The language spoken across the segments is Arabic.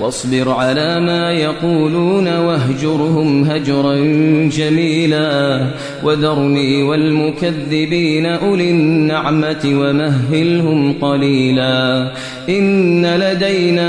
واصبر على ما يقولون واهجرهم هجرا جميلا. وذرني والمكذبين أولي النعمة ومهلهم قليلا. إن لدينا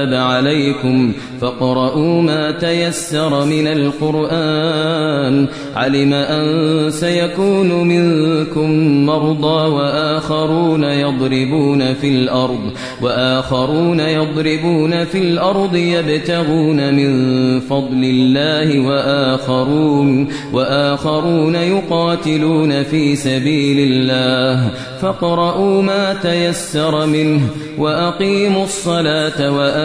عليكم فاقرؤوا ما تيسر من القرآن. علم أن سيكون منكم مرضى وآخرون يضربون في الأرض وآخرون يضربون في الأرض يبتغون من فضل الله وآخرون وآخرون يقاتلون في سبيل الله. فاقرؤوا ما تيسر منه وأقيموا الصلاة